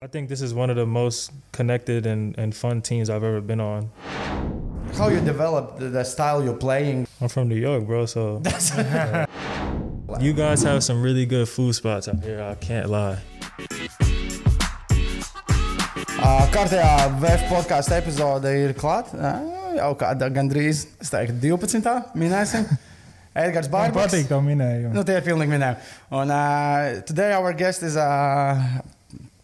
I think this is one of the most connected and, and fun teams I've ever been on. How you developed the, the style you're playing? I'm from New York, bro, so you guys have some really good food spots out here. I can't lie. Uh, kārtējā VEF podkāstu epizode ir klāta. Uh, jau kāda gandrīz, es teiktu, 12. minēsim. Edgars Man Bārbaks. patīk to minējumu. Nu, tie ir pilnīgi minējumi. Un uh, today our guest is a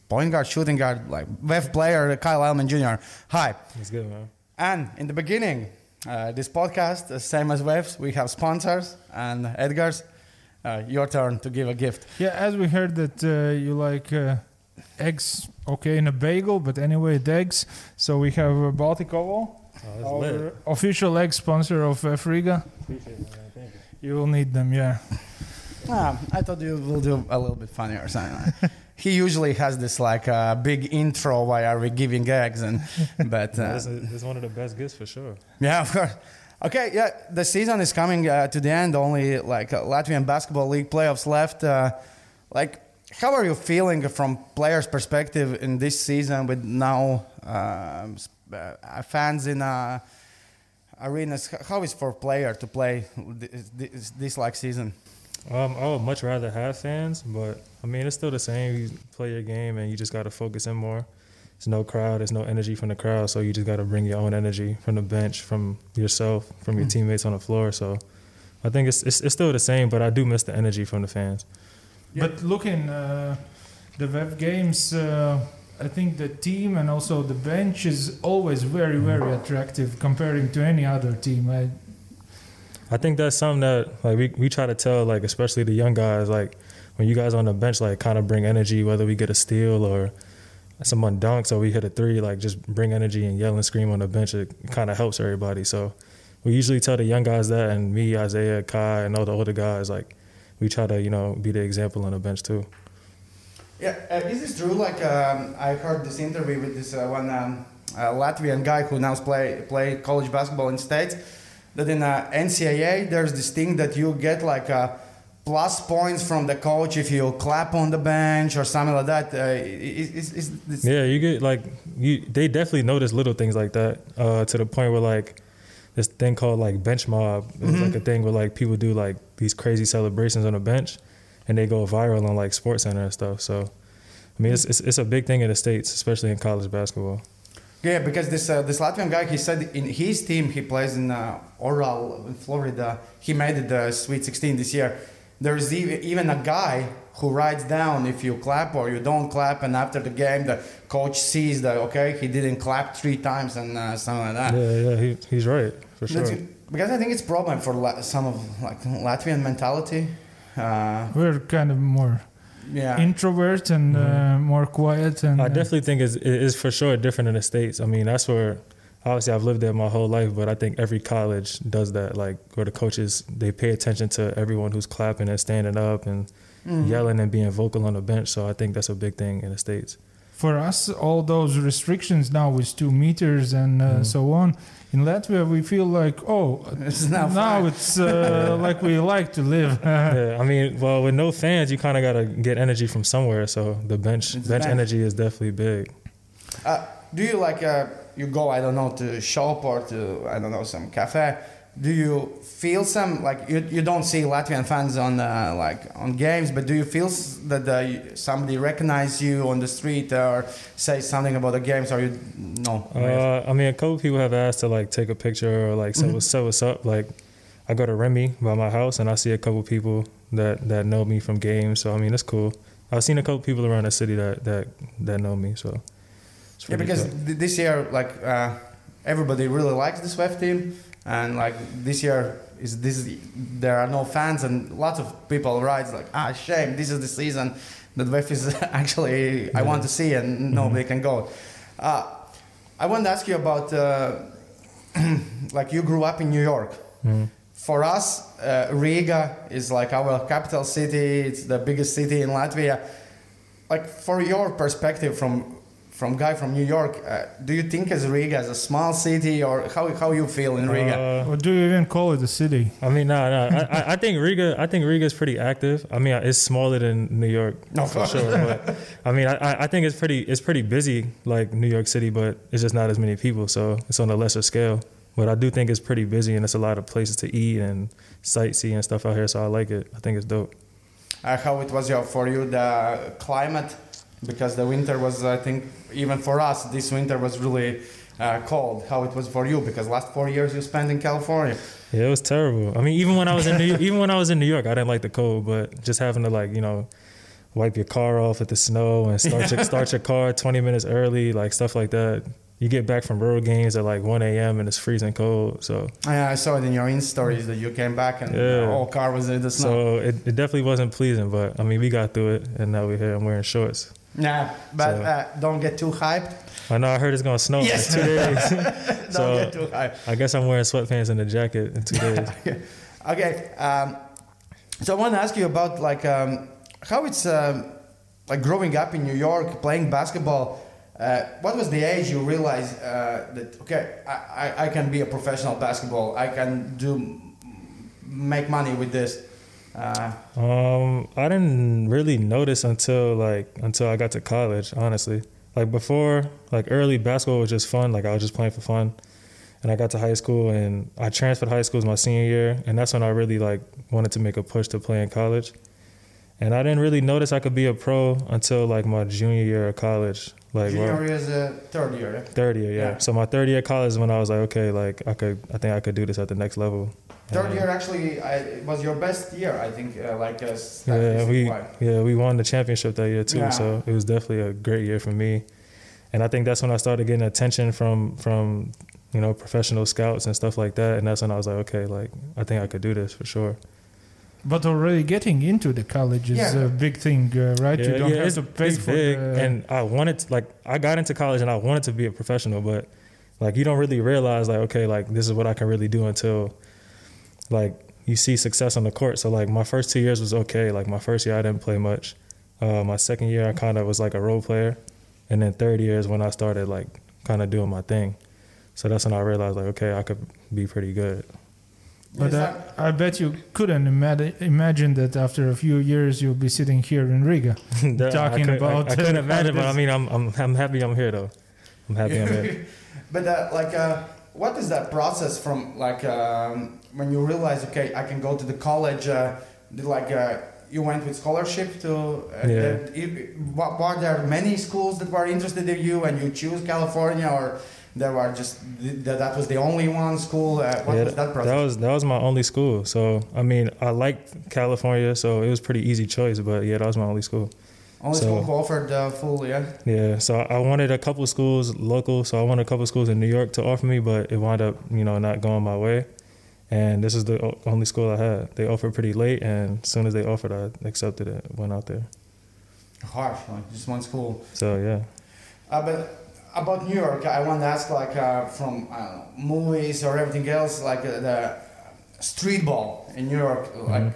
point guard, shooting guard, like VEF player, Kyle Allman Jr. Hi. It's good, man. And in the beginning, uh, this podcast, uh, same as Webs, we have sponsors and Edgar's. Uh, your turn to give a gift. Yeah, as we heard that uh, you like uh, eggs, okay, in a bagel, but anyway, the eggs. So we have uh, Balticovo, Oh, our lit. official egg sponsor of uh, Friga. Appreciate it, man. Thank you. You will need them, yeah. Ah, I thought you will do a little bit funnier or something. he usually has this like uh, big intro why are we giving eggs and but uh, This, is, this is one of the best gifts for sure. yeah of course. Okay yeah the season is coming uh, to the end. Only like uh, latvian basketball league playoffs left. Uh, like how are you feeling from players perspective in this season with now um, uh, fans in uh, arenas? How is for player to play this, this, this like season Um, I would much rather have fans, but I mean, it's still the same. You play your game and you just got to focus in more. There's no crowd, there's no energy from the crowd, so you just got to bring your own energy from the bench, from yourself, from your teammates on the floor. So I think it's, it's, it's still the same, but I do miss the energy from the fans. But looking uh, the web games, uh, I think the team and also the bench is always very, very attractive comparing to any other team. I, I think that's something that like we, we try to tell like especially the young guys like when you guys on the bench like kind of bring energy whether we get a steal or someone dunks or we hit a three like just bring energy and yell and scream on the bench it kind of helps everybody so we usually tell the young guys that and me Isaiah Kai and all the older guys like we try to you know be the example on the bench too Yeah, uh, is this true? Like um, I heard this interview with this uh, one um, uh, Latvian guy who now play play college basketball in states. That in uh, NCAA there's this thing that you get like uh, plus points from the coach if you clap on the bench or something like that. Uh, is, is, is this, Yeah, you get like you. They definitely notice little things like that uh, to the point where like this thing called like bench mob is like a thing where like people do like these crazy celebrations on the bench, and they go viral on like Sports Center and stuff. So, I mean, it's it's, it's a big thing in the states, especially in college basketball. Yeah, because this uh, this Latvian guy, he said in his team, he plays in uh, Oral in Florida. He made it the Sweet 16 this year. There's even a guy who writes down if you clap or you don't clap, and after the game, the coach sees that okay, he didn't clap three times and uh, something like that. Yeah, yeah, he, he's right for sure. That's- because I think it's problem for La- some of like Latvian mentality. Uh, we're kind of more yeah, introvert and uh, more quiet. And I uh, definitely think it's, it is for sure different in the states. I mean, that's where obviously I've lived there my whole life, but I think every college does that. Like where the coaches they pay attention to everyone who's clapping and standing up and Mhm. yelling and being vocal on the bench. So I think that's a big thing in the states. for us, all those restrictions now with two meters and uh, Mhm. so on. In Latvia, we feel like, oh, It's now now it's uh, like we like to live. yeah, I mean, well, with no fans, you kind of got to get energy from somewhere. So the bench It's bench bench. energy is definitely big. Uh, do you like uh, you go I don't know to shop or to I don't know some cafe? Do you feel some like you, you don't see Latvian fans on uh, like on games, but do you feel that uh, somebody recognize you on the street or say something about the games or you no? Uh, I mean, a couple people have asked to like take a picture or like say what's, say what's up. Like, I go to Rimi by my house and I see a couple people that that know me from games. So I mean, it's cool. I've seen a couple people around the city that that that know me. So yeah, because cool. this year like uh, everybody really likes the SWEF team, and like this year is this there are no fans and lots of people write like ah shame this is the season that VEF is actually I want to see and nobody can go. Uh, I want to ask you about uh, like you grew up in New York. Mhm. For us, uh, Riga is like our capital city. It's the biggest city in Latvia. Like for your perspective from from guy from New York, uh, do you think as Riga as a small city, or how how you feel in Riga? Uh, Or do you even call it a city? I mean, no, no. I, I- I think Riga. I think Riga is pretty active. I mean, it's smaller than New York No, for sure. But I mean, I, I- I think it's pretty. It's pretty busy, like New York City, but it's just not as many people, so it's on a lesser scale. But I do think it's pretty busy, and it's a lot of places to eat and sightsee and stuff out here. So I like it. I think it's dope. Uh, how it was your, for you the climate? Because the winter was, I think, even for us, this winter was really uh, cold. How it was for you? Because last four years you spent in California. Yeah, it was terrible. I mean, even when I was in New, even when I was in New York, I didn't like the cold, but just having to like you know wipe your car off at the snow and start your, start your car 20 minutes early, like stuff like that. You get back from road games at like 1 a.m. and it's freezing cold. So Yeah, I saw it in your Insta stories that you came back and Yeah. the whole car was in the snow. so it, it definitely wasn't pleasing, but I mean we got through it, and now we're here. I'm wearing shorts. Yeah, but So- uh, don't get too hyped. I know I heard it's gonna snow Yes. for two days. Don't So- get too hyped. I guess I'm wearing sweatpants and a jacket in two days. okay. Um, so I want to ask you about like um, how it's um, like growing up in New York, playing basketball. Uh, what was the age you realized uh, that okay, I, I, I can be a professional basketball. I can do make money with this. Uh, Um, I didn't really notice until like until I got to college, honestly. Like before, like early basketball was just fun. Like I was just playing for fun. And I got to high school and I transferred high school schools my senior year, and that's when I really like wanted to make a push to play in college. And I didn't really notice I could be a pro until like my junior year of college. Like junior well, year is uh, third year. yeah? third year, yeah. Yeah. So my third year of college is when I was like, okay, like I could, I think I could do this at the next level. Third year actually I, it was your best year, I think. Uh, like uh, Yeah, we yeah we won the championship that year too. Yeah. So it was definitely a great year for me, and I think that's when I started getting attention from from you know professional scouts and stuff like that. And that's when I was like, okay, like I think I could do this for sure. But already getting into the college is Yeah. a big thing, uh, right? you don't have it's, to pay it's for big, the, and I wanted to, like I got into college and I wanted to be a professional, but like you don't really realize like okay, like this is what I can really do until like you see success on the court. So like my first two years was okay. Like my first year I didn't play much. Uh, my second year I kind of was like a role player, and then third year is when I started like kind of doing my thing. So that's when I realized like okay, I could be pretty good. But Is I, that- I bet you couldn't imagine, imagine that after a few years you'll be sitting here in Riga. That- Talking I could, about, I, I couldn't imagine, but I mean I'm I'm I'm happy I'm here though. I'm happy I'm here. But uh, like, uh, what is that process from like um, when you realize, okay, I can go to the college? Uh, like, uh, you went with scholarship to. Uh, Yeah. it- were there many schools that were interested in you, and you choose California, or there were just th- that that was the only one school? Uh, what Yeah, was that process? was that was my only school. So I mean, I liked California, so it was pretty easy choice. But yeah, that was my only school. only so- school who offered uh, full, yeah. Yeah, so I wanted a couple schools local. So I wanted a couple schools in New York to offer me, but it wound up, you know, not going my way. And this is the only school I had. They offered pretty late, and as soon as they offered, I accepted it. Went out there. Harsh, like just one school. So yeah, Uh, but about New York, I want to ask, like, uh, from I movies or everything else, like uh, the street ball in New York. Like,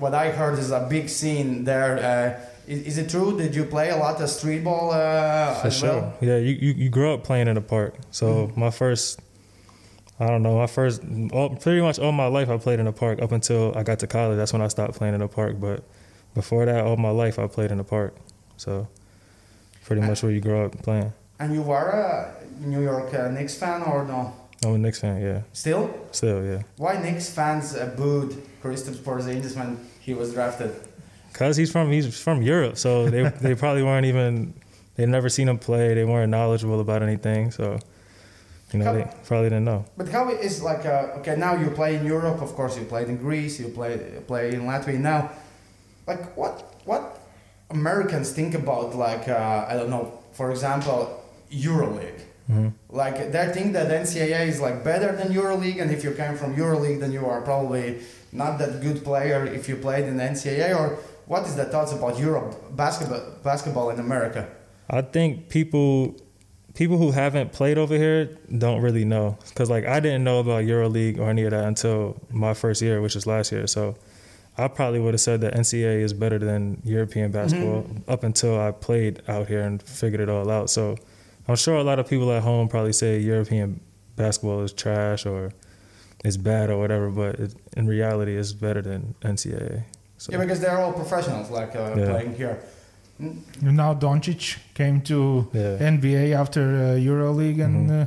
what I heard is a big scene there. Uh, is, is it true? Did you play a lot of street ball uh, for sure. well? Yeah, you, you you grew up playing in the park. So my first, I don't know, my first, all, pretty much all my life I played in the park up until I got to college. That's when I stopped playing in the park. But before that, all my life I played in the park. So pretty much where you grow up playing. And you were a New York uh, Knicks fan or no? I'm a Knicks fan. Yeah, Still? still yeah. Why Knicks fans uh, booed Kristaps Porzingis when he was drafted? Cause he's from he's from Europe, so they they probably weren't even they never seen him play. They weren't knowledgeable about anything, so you know they probably didn't know. But how is like uh, okay now you play in Europe of course you played in Greece you play play in Latvia now like what what Americans think about like uh, I don't know for example EuroLeague Mhm. like they think that NCAA is like better than EuroLeague and if you came from EuroLeague then you are probably not that good player if you played in NCAA or what is the thoughts about Europe basketball basketball in America I think people people who haven't played over here don't really know because like I didn't know about EuroLeague or any of that until my first year, which was last year. So I probably would have said that NCAA is better than European basketball up until I played out here and figured it all out. So I'm sure a lot of people at home probably say European basketball is trash or it's bad or whatever, but it, in reality, it's better than NCAA. So, Yeah, because they're all professionals, like uh, Yeah. playing here. Now Doncic came to yeah. NBA after uh, EuroLeague, and Mhm. uh,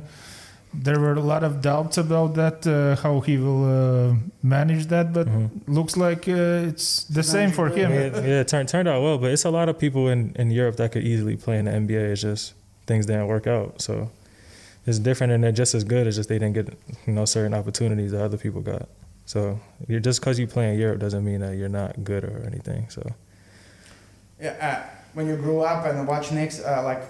there were a lot of doubts about that, uh, how he will uh, manage that. But Mhm. looks like uh, it's the same for him. yeah, yeah, it turned turned out well, but it's a lot of people in, in Europe that could easily play in the NBA. It's just things didn't work out, so it's different, and they're just as good. It's just they didn't get you know certain opportunities that other people got. So you're just because you play in Europe doesn't mean that you're not good or anything. So Yeah, uh, when you grew up and watch Knicks, uh, like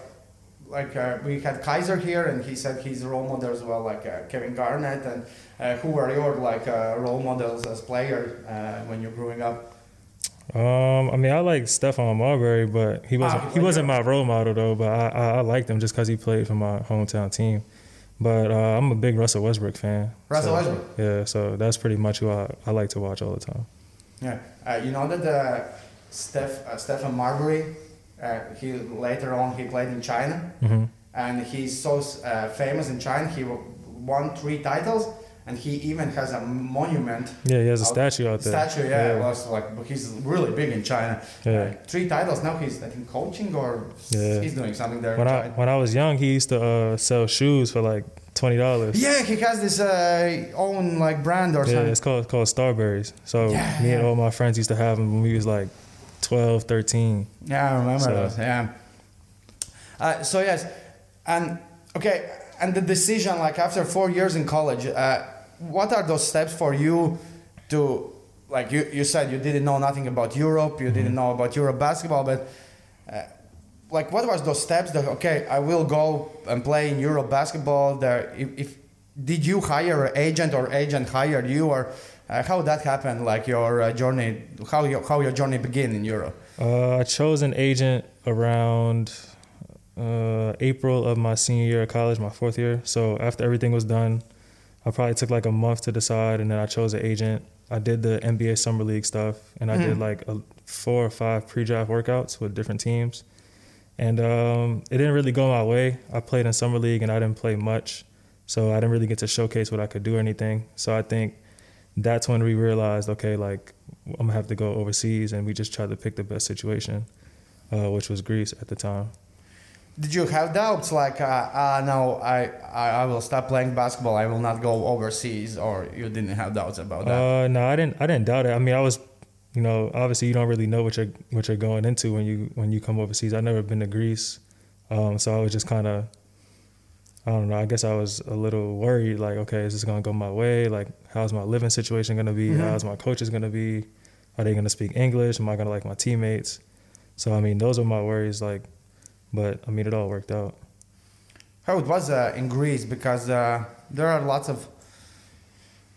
like uh, we had Kaiser here, and he said his role models were like uh, Kevin Garnett. And uh, who were your like uh, role models as player uh, when you're growing up? um, I mean, I like Stephon Marbury, but he wasn't Ah, he wasn't my role model though. But I I, I liked him just because he played for my hometown team. But uh, I'm a big Russell Westbrook fan. Russell so, Westbrook. Yeah, so that's pretty much who I, I like to watch all the time. Yeah, uh, you know that Steph uh, Stephon Marbury, uh, he later on he played in China, hmm and he's so uh, famous in China. He won three titles, and he even has a monument Yeah, he has a statue out there. statue. Yeah, yeah. was like he's really big in China. Yeah. Three titles. Now he's I think coaching or Yeah. he's doing something there. When in I when I was young, he used to uh, sell shoes for like twenty dollars. yeah, he has this uh, own like brand or Yeah, something. it's called called Starburys. So Yeah, me and all my friends used to have them when we was like 12, 13. Yeah, I remember So- those. Yeah. Uh, so yes, and okay, and the decision, like after four years in college, uh, what are those steps for you to, like you, you said you didn't know nothing about Europe, you didn't know about Europe basketball, but uh, like what was those steps that okay, I will go and play in Europe basketball. There, if, if did you hire an agent or agent hired you or uh, how that happened? Like your uh, journey, how your how your journey began in Europe? Uh, I chose an agent around uh, April of my senior year of college, my fourth year. So after everything was done, I probably took like a month to decide, and then I chose an agent. I did the NBA summer league stuff, and I did Mhm. like a, four or five pre-draft workouts with different teams, and um, it didn't really go my way. I played in summer league, and I didn't play much, so I didn't really get to showcase what I could do or anything. So I think that's when we realized, okay, like I'm gonna have to go overseas, and we just tried to pick the best situation, uh, which was Greece at the time. Did you have doubts like, uh, uh, no, I, I, I will stop playing basketball, I will not go overseas, or you didn't have doubts about that? Uh, no, I didn't. I didn't doubt it. I mean, I was, you know, obviously you don't really know what you're what you're going into when you when you come overseas. I've never been to Greece, um, so I was just kind of, I don't know. I guess I was a little worried. Like, okay, is this gonna go my way? Like, how's my living situation gonna be? Mhm. How's my coaches gonna be? Are they gonna speak English? Am I gonna like my teammates? So I mean, those are my worries. Like, but I mean, it all worked out. How it was uh, in Greece, because uh, there are lots of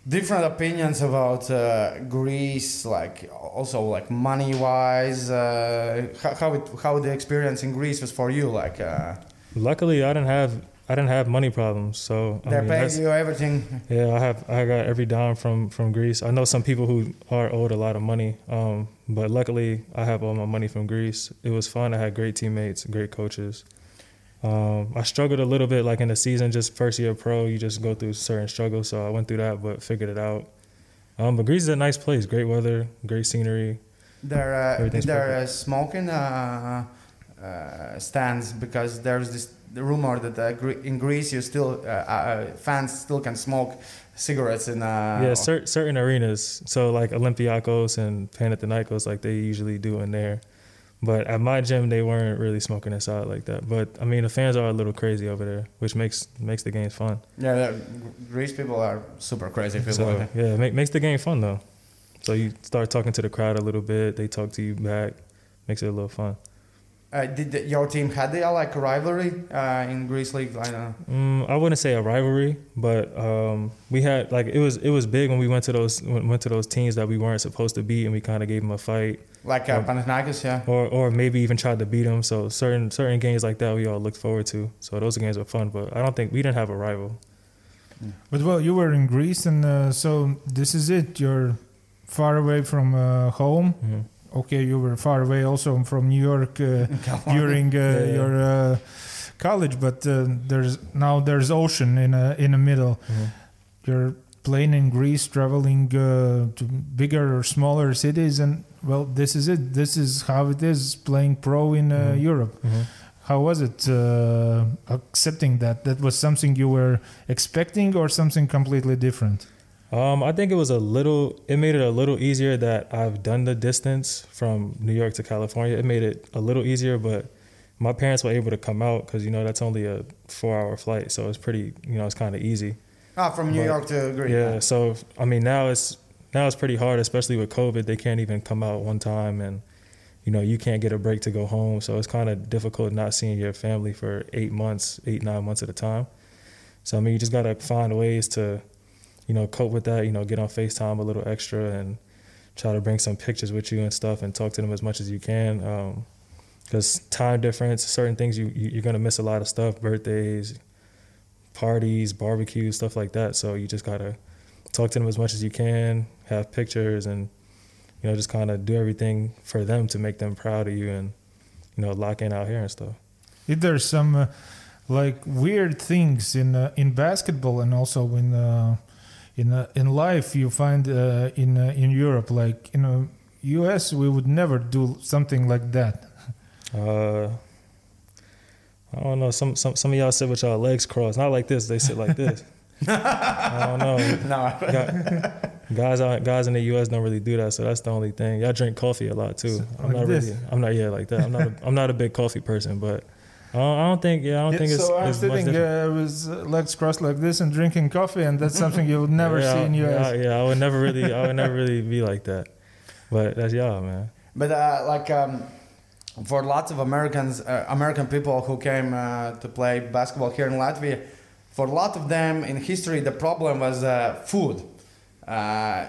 different opinions about uh, Greece, like also like money wise. Uh, how how, it, how the experience in Greece was for you? Like uh, Luckily, I didn't have I didn't have money problems. So I they're mean, paying you everything. Yeah, I have. I got every dime from from Greece. I know some people who are owed a lot of money, um, but luckily I have all my money from Greece. It was fun. I had great teammates, great coaches. Um, I struggled a little bit, like in the season, just first year pro. You just go through certain struggles, so I went through that, but figured it out. Um, but Greece is a nice place. Great weather, great scenery. They're uh, they're uh, smoking uh, uh, stands because there's this the rumor that uh, in Greece you still uh, uh, fans still can smoke cigarettes in. Uh, yeah, cer- certain arenas. So like Olympiacos and Panathinaikos, like they usually do in there. But at my gym, they weren't really smoking inside like that. But I mean, the fans are a little crazy over there, which makes makes the games fun. yeah, Greece people are super crazy people. So yeah, make, makes the game fun though. So you start talking to the crowd a little bit. They talk to you back. Makes it a little fun. Uh, did the, your team had they like a rivalry uh, in Greece league? I don't know. Mm, I wouldn't say a rivalry, but um, we had like it was it was big when we went to those went went to those teams that we weren't supposed to beat, and we kind of gave them a fight. Like uh, Or- Panathinaikos, yeah. or or maybe even tried to beat them. So certain certain games like that we all looked forward to. So those games were fun, but I don't think we didn't have a rival. But well, you were in Greece, and uh, so this is it. You're far away from uh, home. hmm Okay, you were far away also from New York uh, during uh, Yeah, your uh, college, but uh, there's now there's ocean in a, in the middle. Mhm. You're playing in Greece, traveling uh, to bigger or smaller cities, and well, this is it. This is how it is playing pro in uh, Mhm. Europe. Mhm. How was it uh, accepting that? That was something you were expecting, or something completely different? Um, I think it was a little. It made it a little easier that I've done the distance from New York to California. It made it a little easier, but my parents were able to come out because you know that's only a four-hour flight, so it's pretty. You know, it's kind of easy. Ah, from New But- York to Greece. Yeah. So I mean, now it's now it's pretty hard, especially with COVID. They can't even come out one time, and you know you can't get a break to go home. So it's kind of difficult not seeing your family for eight months, eight nine months at a time. So I mean, you just gotta find ways to, you know, cope with that. You know, get on Facetime a little extra and try to bring some pictures with you and stuff, and talk to them as much as you can. Because time difference, certain things you you- you're gonna miss a lot of stuff, birthdays, parties, barbecues, stuff like that. So you just gotta talk to them as much as you can, have pictures, and you know just kind of do everything for them to make them proud of you, and you know lock in out here and stuff. If there's some uh, like weird things in uh, in basketball and also in uh, in uh, in life you find uh, in uh, in Europe, like in the U.S., we would never do something like that. Uh, I don't know. Some some some of y'all sit with y'all legs crossed, not like this. They sit like this. I don't know. No. Gu- Guys, out- guys in the U.S. don't really do that, so that's the only thing. Y'all drink coffee a lot too. I'm Like not this? really. I'm not yeah like that. I'm not. A, I'm not a big coffee person, but I don't, I don't think. Yeah, I don't Yeah, think it's. so I'm it's sitting different. uh, with uh, legs crossed like this and drinking coffee, and that's something you would never yeah, see in yeah, U.S. Yeah, I would never really. I would never really be like that. But that's y'all, man. But uh, like um, for lots of Americans, uh, American people who came uh, to play basketball here in Latvia, for a lot of them in history, the problem was uh, food. Uh,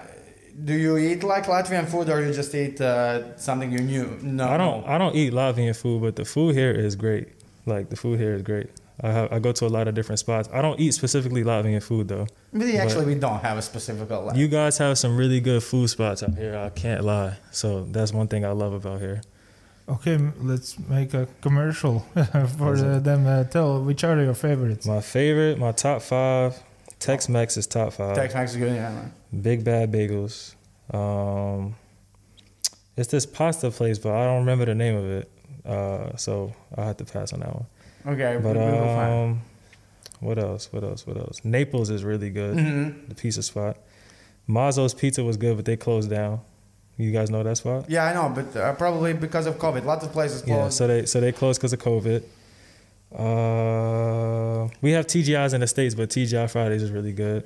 do you eat like Latvian food, or you just eat uh, something you knew? No, I don't. I don't eat Latvian food, but the food here is great. Like the food here is great. I have, I go to a lot of different spots. I don't eat specifically Latvian food though. But actually, we don't have a specific. Like, You guys have some really good food spots out here. I can't lie. So that's one thing I love about here. Okay, let's make a commercial for uh, them. Uh, tell which are your favorites. My favorite, my top five, Tex-Mex is top five. Tex-Mex is good, yeah. man. Big Bad Bagels. Um, it's this pasta place, but I don't remember the name of it. Uh, so I have to pass on that one. Okay, But we- we will find. um, what else? What else? What else? Naples is really good. Mhm. The pizza spot. Mazzo's Pizza was good, but they closed down. You guys know that spot? Yeah, I know, but uh, probably because of COVID, lots of places closed. Yeah. So they so they closed because of COVID. Uh, we have TGI's in the states, but TGI Fridays is really good.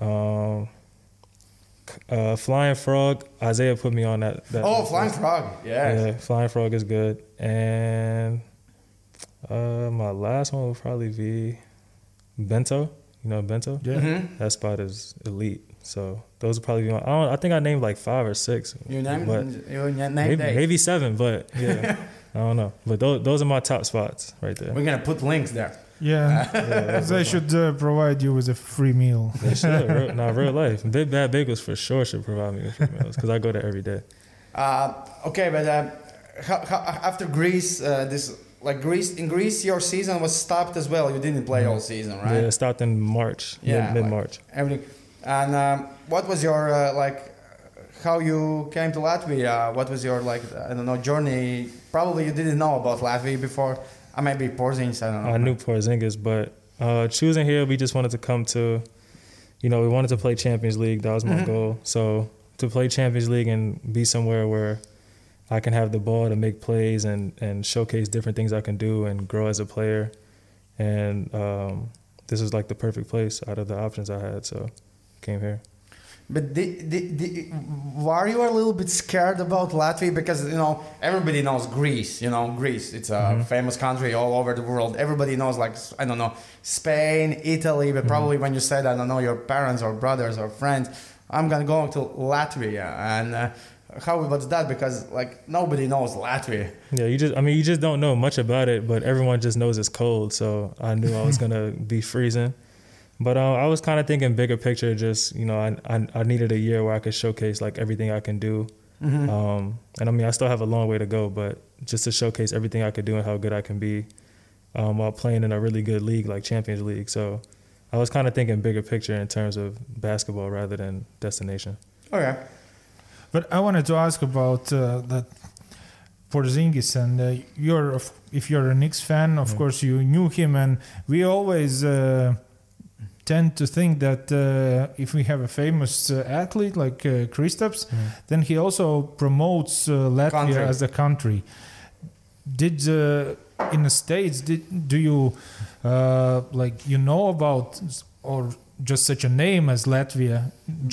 Um, uh, Flying Frog. Isaiah put me on that. that oh, Flying Frog, yes. Yeah, Flying Frog is good. And uh, my last one would probably be Bento. You know Bento? Yeah. Mhm. That spot is elite. So those would probably be my. I, don't, I think I named like five or six. You named, but you named maybe, maybe seven, but yeah, I don't know. But those those are my top spots right there. We're gonna put links there. Yeah, Yeah, they should uh, provide you with a free meal. They should. real, nah, real life. Big Bad Bagels for sure should provide me with free meals because I go there every day. Uh, okay, but uh, how, how, after Greece, uh, this like Greece in Greece, your season was stopped as well. You didn't play all season, right? Yeah, it stopped in March, Yeah, mid like- March. Everything. And um, what was your uh, like? How you came to Latvia? What was your like? I don't know journey. Probably you didn't know about Latvia before. I maybe Porzingis. I don't know. I knew Porzingis, but uh, choosing here, we just wanted to come to, you know, we wanted to play Champions League. That was my Mhm. goal. So to play Champions League and be somewhere where I can have the ball to make plays and, and showcase different things I can do and grow as a player. And um, this is like the perfect place out of the options I had. So came here. But the, the, the, were you a little bit scared about Latvia because you know everybody knows Greece. You know Greece. It's a Mhm. famous country all over the world. Everybody knows like I don't know Spain, Italy. But probably when you said I don't know your parents or brothers or friends, I'm gonna go to Latvia. And uh, how was that? Because like nobody knows Latvia. Yeah, you just, I mean, you just don't know much about it, but everyone just knows it's cold. So I knew I was going to be freezing. But uh, I was kind of thinking bigger picture, just, you know, I, I, I needed a year where I could showcase like everything I can do. Um, and I mean, I still have a long way to go, but just to showcase everything I could do and how good I can be. um, while playing in a really good league like Champions League. So I was kind of thinking bigger picture in terms of basketball rather than destination. Okay. But I wanted to ask about uh, that Porzingis, and uh, you're if you're a Knicks fan, of Mm. course you knew him, and we always uh, tend to think that uh, if we have a famous uh, athlete like uh, Kristaps, then he also promotes uh, Latvia Country. as a country. Did uh, in the states did do you uh, like you know about or just such a name as Latvia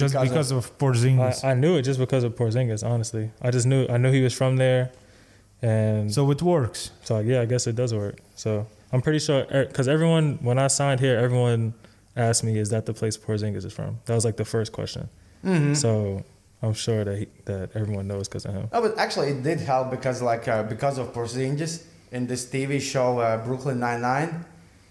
just Because because, of, Porzingis? I, I knew it just because of Porzingis. Honestly, I just knew I knew he was from there, and so, so it works. So yeah, I guess it does work. So I'm pretty sure because everyone when I signed here, everyone asked me, "Is that the place Porzingis is from?" That was like the first question. hmm So I'm sure that he, that everyone knows because of him. Oh, but actually, it did help because, like, uh, because of Porzingis in this TV show uh, Brooklyn Nine Nine,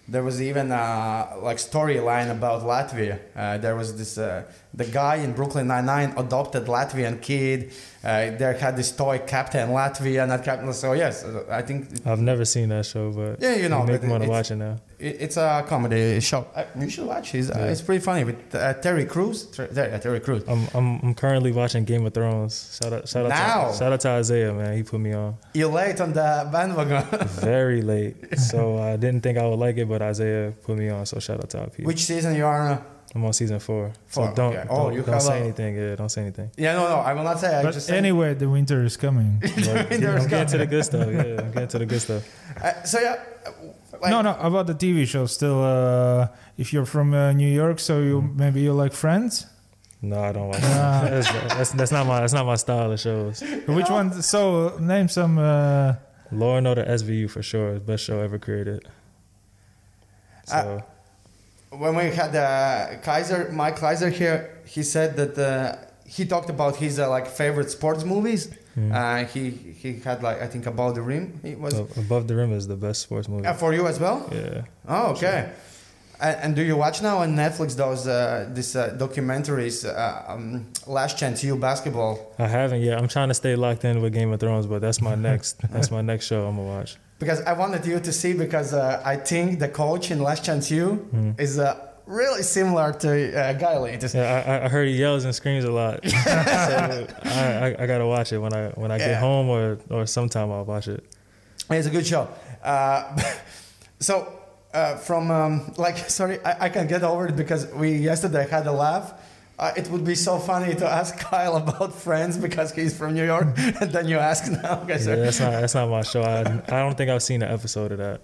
there was even uh, like storyline about Latvia. Uh, there was this uh, the guy in Brooklyn Nine Nine adopted Latvian kid. Uh, there had this toy Captain Latvia, not Captain. So yes, uh, I think it, I've never seen that show, but Yeah, you know, make me want to watch it now. it- it's a comedy show. Uh, you should watch. It's, uh, it's pretty funny with uh, Terry Crews. Ter- Ter- Terry Crews. I'm I'm I'm currently watching Game of Thrones. Shout out shout out Now. to, shout out to Isaiah, man. He put me on You're late on the bandwagon. very late, so I didn't think I would like it, but Isaiah put me on. So shout out to IP. Which season you are? On? I'm on season four. Four, So don't okay. Oh, don't, you don't say a- anything. Yeah, don't say anything. Yeah, no, no, I will not say. I But just say- anyway, the winter is coming. But There's I'm getting to the good stuff. Yeah, I'm getting to the good stuff. Uh, so yeah, uh, like, no, no, about the TV show. Still, uh, if you're from uh, New York, so you Mm. maybe you like Friends. No, I don't watch. That. That's, that's that's not my that's not my style of shows. Which one? So name some. Uh, Law and Order SVU for sure, best show ever created. So when we had uh, Kaiser, Mike Kaiser here, he said that uh, he talked about his uh, like favorite sports movies. mm. Uh, he he had like I think Above the Rim. It was Ab- Above the Rim is the best sports movie. uh, for you as well. Yeah. Oh, okay. And, and do you watch now on Netflix those uh, this uh, documentaries, uh, um, Last Chance U basketball? I haven't yet. I'm trying to stay locked in with Game of Thrones, but that's my next that's my next show I'm gonna watch. Because I wanted you to see because uh, I think the coach in Last Chance U Mm. is uh, really similar to uh, Guiley. It's- Yeah, I, I heard he yells and screams a lot. so I, I, I gotta watch it when I when I Yeah. get home or or sometime I'll watch it. It's a good show. Uh, so uh, from um, like sorry, I, I can get over it because we yesterday had a laugh. Uh, it would be so funny to ask Kyle about Friends because he's from New York, and then you ask now. Okay, Yeah, that's not that's not my show. I, I don't think I've seen an episode of that.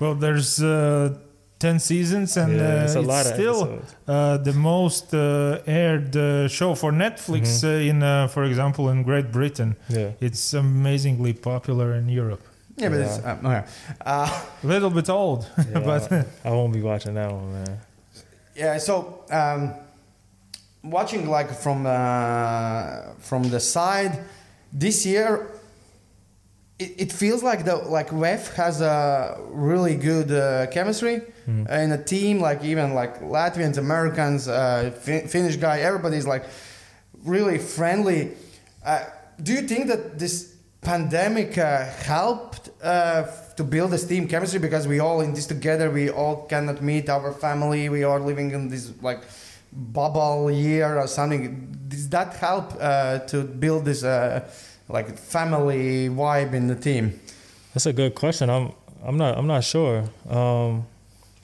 well, there's uh, ten seasons, and yeah, uh, it's a lot of still uh, the most uh, aired uh, show for Netflix. Mhm. Uh, in, uh, for example, in Great Britain, Yeah. it's amazingly popular in Europe. yeah, but it's uh, okay. Uh, A little bit old, Yeah, but I, I won't be watching that one, man. yeah. So um, watching like from uh, from the side this year. It, it feels like the like VEF has a really good uh, chemistry. Mm. in a team like even like Latvians, Americans, uh, fin- Finnish guy, everybody's like really friendly. Uh, do you think that this pandemic uh, helped uh, to build this team chemistry because we all in this together? We all cannot meet our family. We are living in this like bubble year or something. Does that help uh, to build this uh, like family vibe in the team? That's a good question. I'm I'm not I'm not sure. Um,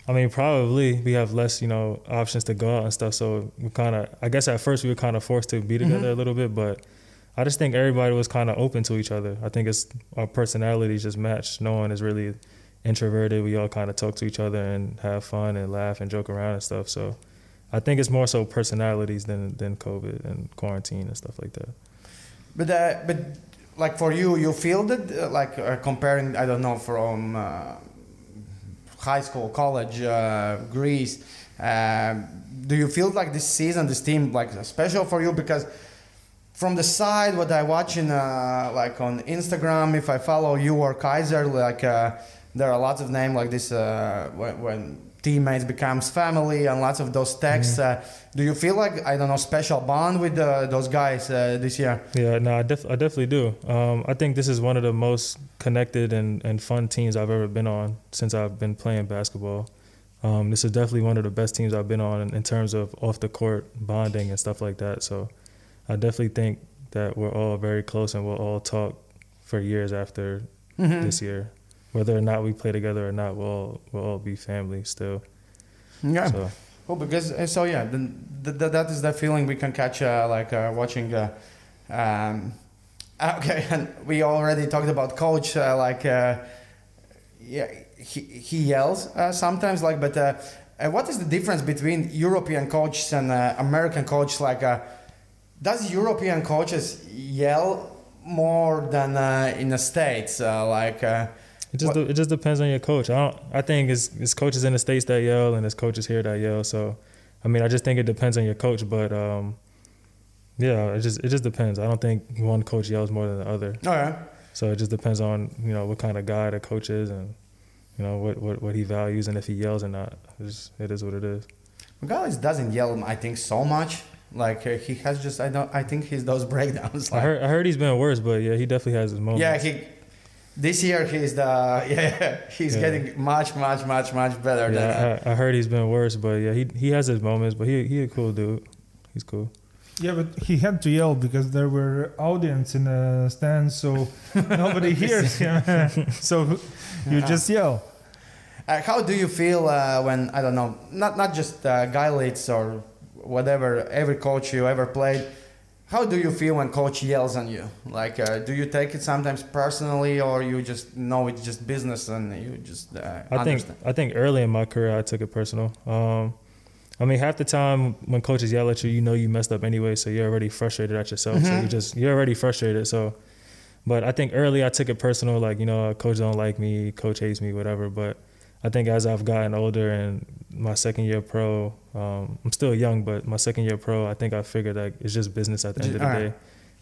I mean, probably we have less, you know, options to go out and stuff. So we kind of, I guess at first we were kind of forced to be together a little bit, but I just think everybody was kind of open to each other. I think it's our personalities just matched. No one is really introverted. We all kind of talk to each other and have fun and laugh and joke around and stuff. So I think it's more so personalities than than COVID and quarantine and stuff like that. But uh, but like for you, you feel that uh, like uh, comparing I don't know from uh, high school, college, uh, Greece. Um do you feel like this season, this team, like special for you because? From the side, what I watch in uh, like on Instagram, if I follow you or Kaiser, like there are lots of names like this when, when teammates becomes family and lots of those texts. Uh, do you feel like I don't know special bond with uh, those guys uh, this year? Yeah, no, I, def- I definitely do. Um, I think this is one of the most connected and, and fun teams I've ever been on since I've been playing basketball. Um, this is definitely one of the best teams I've been on in, in terms of off the court bonding and stuff like that. So I definitely think that we're all very close and we'll all talk for years after Mhm. this year. Whether or not we play together or not, we'll all, we'll all be family still. Yeah. So Well, because uh, so yeah, then th- th- that is the feeling we can catch uh, like uh, watching. Uh, um, okay, and we already talked about coach. Uh, like, uh, yeah, he, he yells uh, sometimes. Like, but uh, uh, what is the difference between European coaches and uh, American coaches? Like, uh, does European coaches yell more than uh, in the states? Uh, like. It just What- it just depends on your coach. I don't, I think it's it's coaches in the states that yell and it's coaches here that yell. So, I mean, I just think it depends on your coach. But um, yeah, it just it just depends. I don't think one coach yells more than the other. oh yeah. So it just depends on you know what kind of guy the coach is and you know what what, what he values and if he yells or not. It's, it is what it is. Miguelis doesn't yell, I think, so much. Like uh, he has just, I don't, I think he's those breakdowns. I heard I heard he's been worse, but yeah, he definitely has his moments. yeah, he. This year he's the yeah he's Yeah. getting much much much much better than. Yeah, I, I heard he's been worse, but yeah, he he has his moments, but he he a cool dude. He's cool. Yeah, but he had to yell because there were audience in the stands, so nobody hears him. so you Yeah. just yell. Uh, how do you feel uh, when I don't know, not not just uh, guy leads or whatever, every coach you ever played? How do you feel when coach yells on you? Like, uh, do you take it sometimes personally, or you just know it's just business and you just uh, I think? I think early in my career I took it personal. Um, I mean, half the time when coaches yell at you, you know you messed up anyway, so you're already frustrated at yourself. So Mhm. you just you're already frustrated. So, but I think early I took it personal, like you know, coach don't like me, coach hates me, whatever. But I think as I've gotten older and my second year pro, um, I'm still young, but my second year pro, I think I figured like it's just business at the end of the Alright. day.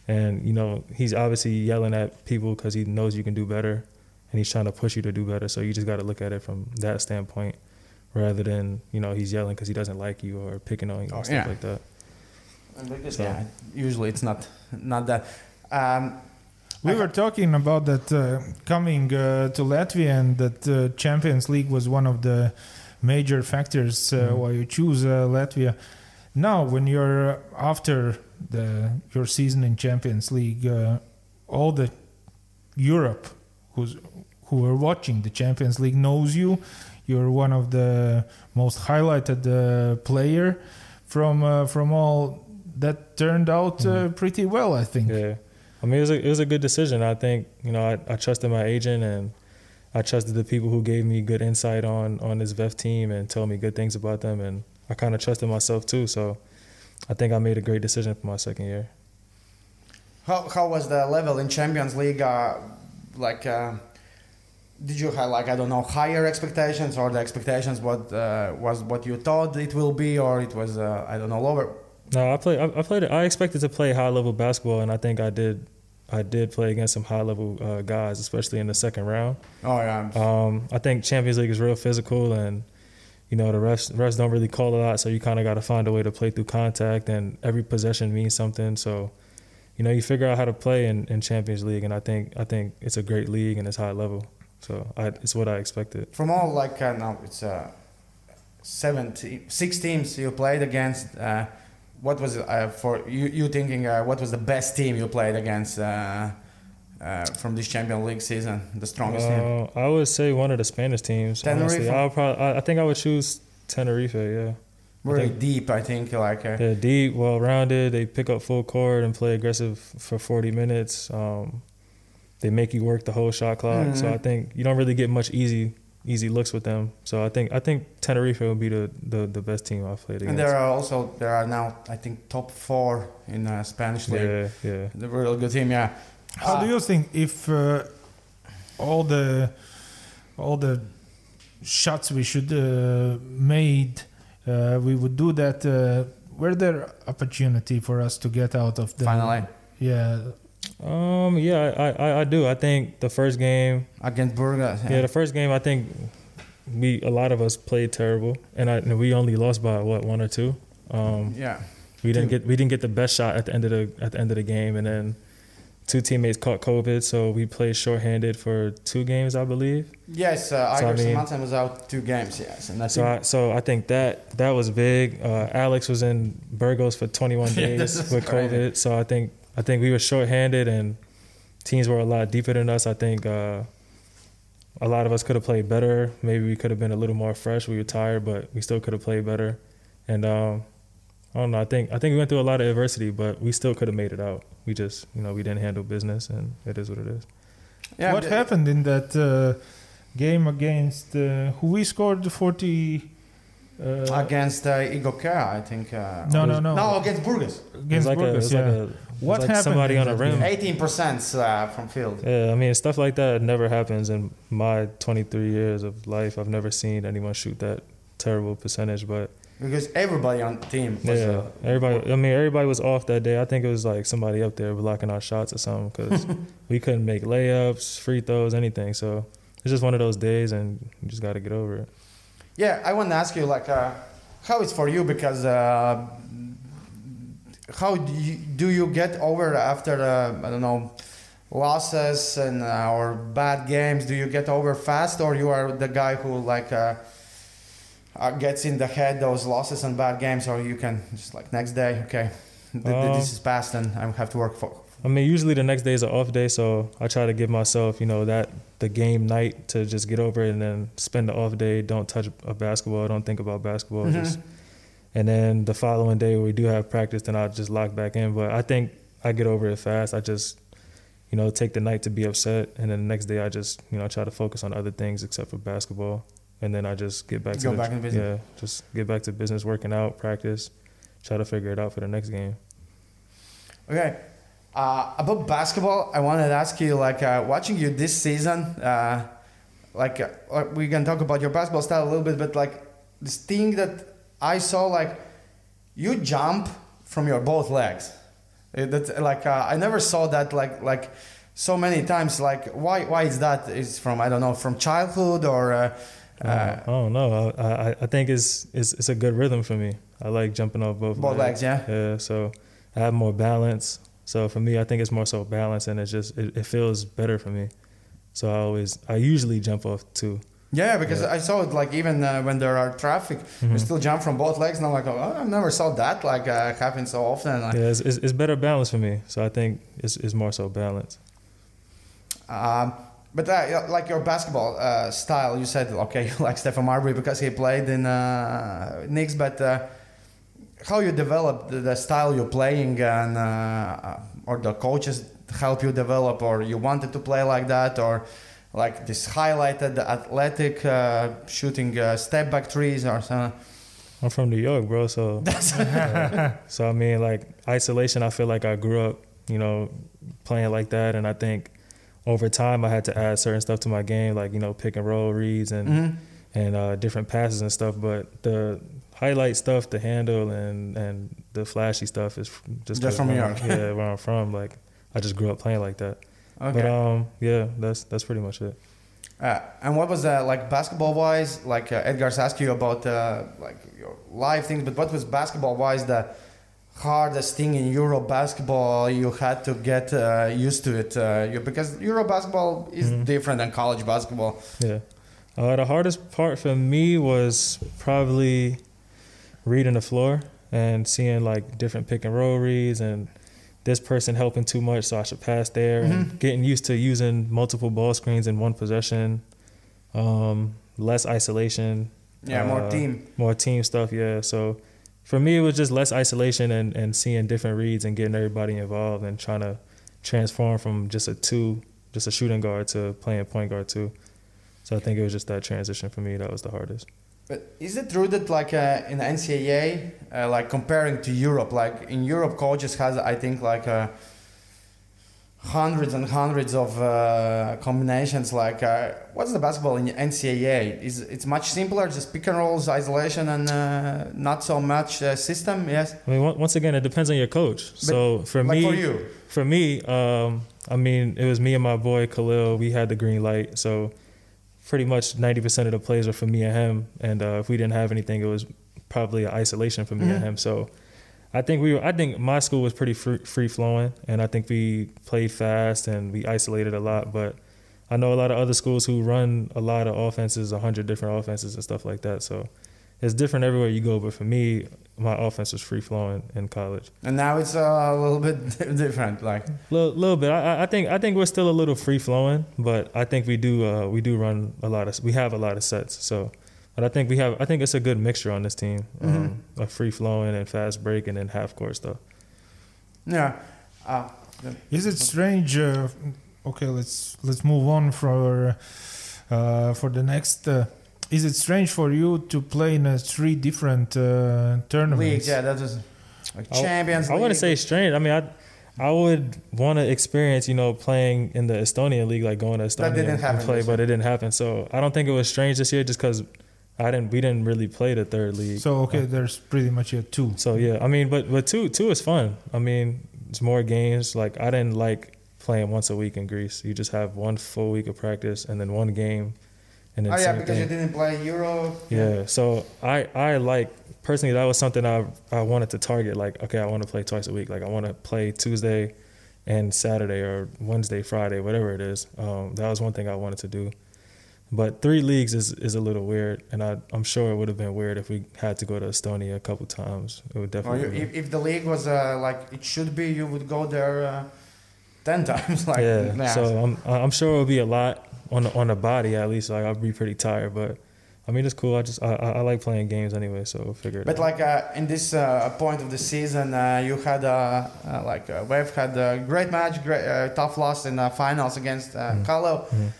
And you know, he's obviously yelling at people because he knows you can do better, and he's trying to push you to do better. So you just got to look at it from that standpoint, rather than you know he's yelling because he doesn't like you or picking on you Oh, and stuff yeah. like that. Because, So- yeah, usually it's not not that. Um, We were talking about that uh, coming uh, to Latvia, and that uh, Champions League was one of the major factors uh, Mhm. why you choose uh, Latvia. Now, when you're uh, after the your season in Champions League, uh, all the Europe who's who are watching the Champions League knows you. You're one of the most highlighted uh, player from uh, from all that turned out uh, Mhm. pretty well, I think. Yeah, I mean it was a it was a good decision. I think you know I, I trusted my agent and I trusted the people who gave me good insight on on this VEF team and told me good things about them, and I kind of trusted myself too. So I think I made a great decision for my second year. How how was the level in Champions League? Uh, like, uh, did you have like I don't know higher expectations or the expectations what uh, was what you thought it will be or it was uh, I don't know lower? No, I played. I, I played. I expected to play high level basketball, and I think I did. I did play against some high level uh, guys, especially in the second round. Oh yeah, Um, I think Champions League is real physical, and you know the refs refs don't really call a lot, so you kind of got to find a way to play through contact, and every possession means something. So, you know, you figure out how to play in, in Champions League, and I think I think it's a great league and it's high level. So I, it's what I expected. from all like uh, now it's uh, seven te- six teams you played against. Uh, what was uh, for you? You thinking uh, what was the best team you played against? Uh, uh, from this Champions League season, the strongest team. Uh, I would say one of the Spanish teams. Honestly, Tenerife? I would probably. I, I think I would choose Tenerife. Yeah. Very think- deep, I think. Like uh, Yeah, deep, well rounded. They pick up full court and play aggressive for 40 minutes. Um, they make you work the whole shot clock. So Mhm. I think you don't really get much easy easy looks with them. So I think I think Tenerife will be the, the, the best team I've played against. And there are also there are now I think top four in uh, Spanish league. yeah, yeah. The real good team, yeah. How do Uh, you think if uh, all the all the shots we should uh, made uh, we would do that? Uh, were there opportunity for us to get out of the finally? Yeah, Um, yeah, I, I, I do. I think the first game, against Burgos. yeah, the first game, I think we a lot of us played terrible, and I and we only lost by what one or two. Um, yeah. we didn't get we didn't get the best shot at the end of the at the end of the game, and then two teammates caught COVID, so we played shorthanded for two games, I believe. Yes, uh, So, I mean- was out two games. Yes, and I So I, so I think that that was big. Uh, Alex was in Burgos for 21 days with crazy. COVID. So I think I think we were shorthanded and teams were a lot deeper than us. I think uh, a lot of us could have played better. Maybe we could have been a little more fresh. We were tired, but we still could have played better. And um, I don't know. I think I think we went through a lot of adversity, but we still could have made it out. We just you know we didn't handle business, and it is what it is. yeah, what happened in that uh, game against uh, who we scored the 40 uh, against uh, Igor Kara, I think. Uh, no it no no no, against Burgos. Against like a, Burgos, yeah. like a, it was What like happened somebody on a that rim. Eighteen percent uh, from field. Yeah, I mean stuff like that never happens in my 23 years of life. I've never seen anyone shoot that terrible percentage, but Because everybody on the team was. yeah, uh, everybody. I mean, everybody was off that day. I think it was like somebody up there blocking our shots or something because we couldn't make layups, free throws, anything. So it's just one of those days, and you just got to get over it. Yeah, I want to ask you like uh, how it's for you because uh, how do you, do you get over after uh, I don't know losses and uh, or bad games? Do you get over fast, or you are the guy who like uh, uh, gets in the head those losses and bad games, or you can just like next day, okay, th- th- Uh, this is past and I have to work for. I mean, usually the next day is an off day, so I try to give myself, you know, that the game night to just get over it and then spend the off day. Don't touch a basketball. Don't think about basketball. Mhm. Just and then the following day we do have practice, then I'll just lock back in. But I think I get over it fast. I just, you know, take the night to be upset, and then the next day I just, you know, try to focus on other things except for basketball, and then I just get back Go to back in business. yeah, just get back to business, working out, practice, try to figure it out for the next game. Okay. Uh, about basketball, I wanted to ask you, like, uh, watching you this season, uh, like, uh, like, we can talk about your basketball style a little bit, but like this thing that I saw, like, you jump from your both legs. That's like uh, I never saw that like like so many times. Like, why why is that? Is from I don't know from childhood or. Uh, Uh, uh, I don't know. I, I I think it's, it's it's a good rhythm for me. I like jumping off both Both legs, yeah? Yeah. So I have more balance. So for me, I think it's more so balance, and it's just it, it feels better for me. So I always I usually jump off too. Yeah, because I saw it like even uh, when there are traffic, you Mhm. still jump from both legs, and I'm like, oh, I never saw that like uh, happen so often. Like, Yeah, it's, it's, it's better balance for me. So I think it's it's more so balance. Um, but uh, like your basketball uh, style, you said okay, you like Stephon Marbury because he played in uh, Knicks, but uh, how you develop the, the style you're playing and uh, or the coaches help you develop, or you wanted to play like that, or like this highlighted athletic uh, shooting uh, step back trees or something. I'm from New York, bro. So uh, so I mean, like isolation. I feel like I grew up, you know, playing like that, and I think over time I had to add certain stuff to my game, like you know, pick and roll reads and Mhm. and uh, different passes and stuff. But the highlight stuff, the handle and and the flashy stuff is just Just from New York. yeah, where I'm from. Like I just grew up playing like that. Okay. But um, yeah, that's that's pretty much it. Uh, and what was uh, like basketball wise? Like uh, Edgar's asked you about uh, like your live things, but what was basketball wise the hardest thing in Euro basketball you had to get uh, used to it? Uh, you, because Euro basketball is Mhm. different than college basketball. Yeah. Uh, the hardest part for me was probably reading the floor and seeing like different pick and roll reads and this person helping too much, so I should pass there. Mhm. And getting used to using multiple ball screens in one possession, um, less isolation, Yeah, more Uh, team. more team stuff. Yeah. So for me, it was just less isolation and, and seeing different reads and getting everybody involved and trying to transform from just a two, just a shooting guard to playing point guard too. So I think it was just that transition for me that was the hardest. But is it true that like uh, in NCAA, uh, like comparing to Europe, like in Europe, coaches has I think like a hundreds and hundreds of uh, combinations. Like, uh, what's the basketball in NCAA? Is it's much simpler, just pick and rolls, isolation, and uh, not so much uh, system. Yes, I mean, once again, it depends on your coach. so for like me, for you. for me, um, I mean, it was me and my boy Khalil. We had the green light, so pretty much ninety percent of the plays were for me and him. And uh, if we didn't have anything, it was probably an isolation for me Mhm. and him. So I think we, were, I think my school was pretty free, free flowing, and I think we played fast and we isolated a lot. But I know a lot of other schools who run a lot of offenses, a hundred different offenses and stuff like that. So it's different everywhere you go. But for me, my offense was free flowing in college. And now it's uh, a little bit different. Like, Little, little bit. I, I- I think I think we're still a little free flowing, but I think we do uh, we do run a lot of we have a lot of sets. So, but I think we have I think it's a good mixture on this team, um, of free flowing and fast break and then half court stuff. yeah. Uh, Is it strange? Uh, okay, let's let's move on for uh, for the next. Uh, is it strange for you to play in uh, three different uh, tournaments? leagues, yeah, that was like I- Champions I wouldn't say strange. I mean, I I would want to experience, you know, playing in the Estonian league, like going to Estonia didn't and happen play, but it didn't happen. So I don't think it was strange this year, just because I didn't we didn't really play the third league. So okay, there's pretty much yeah, two. So yeah, I mean, but but two two is fun. I mean, it's more games. Like I didn't like playing once a week in Greece. You just have one full week of practice and then one game, and Oh yeah, because thing. you didn't play Euro. Yeah. So I I like personally that was something I I wanted to target. Like okay, I want to play twice a week. Like I want to play Tuesday and Saturday or Wednesday, Friday, whatever it is. Um, that was one thing I wanted to do. But three leagues is, is a little weird, and I, I'm sure it would have been weird if we had to go to Estonia a couple times. It would Or definitely. you, be- if, if the league was uh, like it should be, you would go there uh, ten times. like yeah. So I'm I'm sure it'll be a lot on the, on the body at least. Like I'll be pretty tired, but I mean it's cool. I just I, I I like playing games anyway, so we'll figure it But out. like uh, in this uh, point of the season, uh, you had uh, uh, like uh, VEF had a great match, great uh, tough loss in the finals against uh, Mhm. Kalev. Mhm.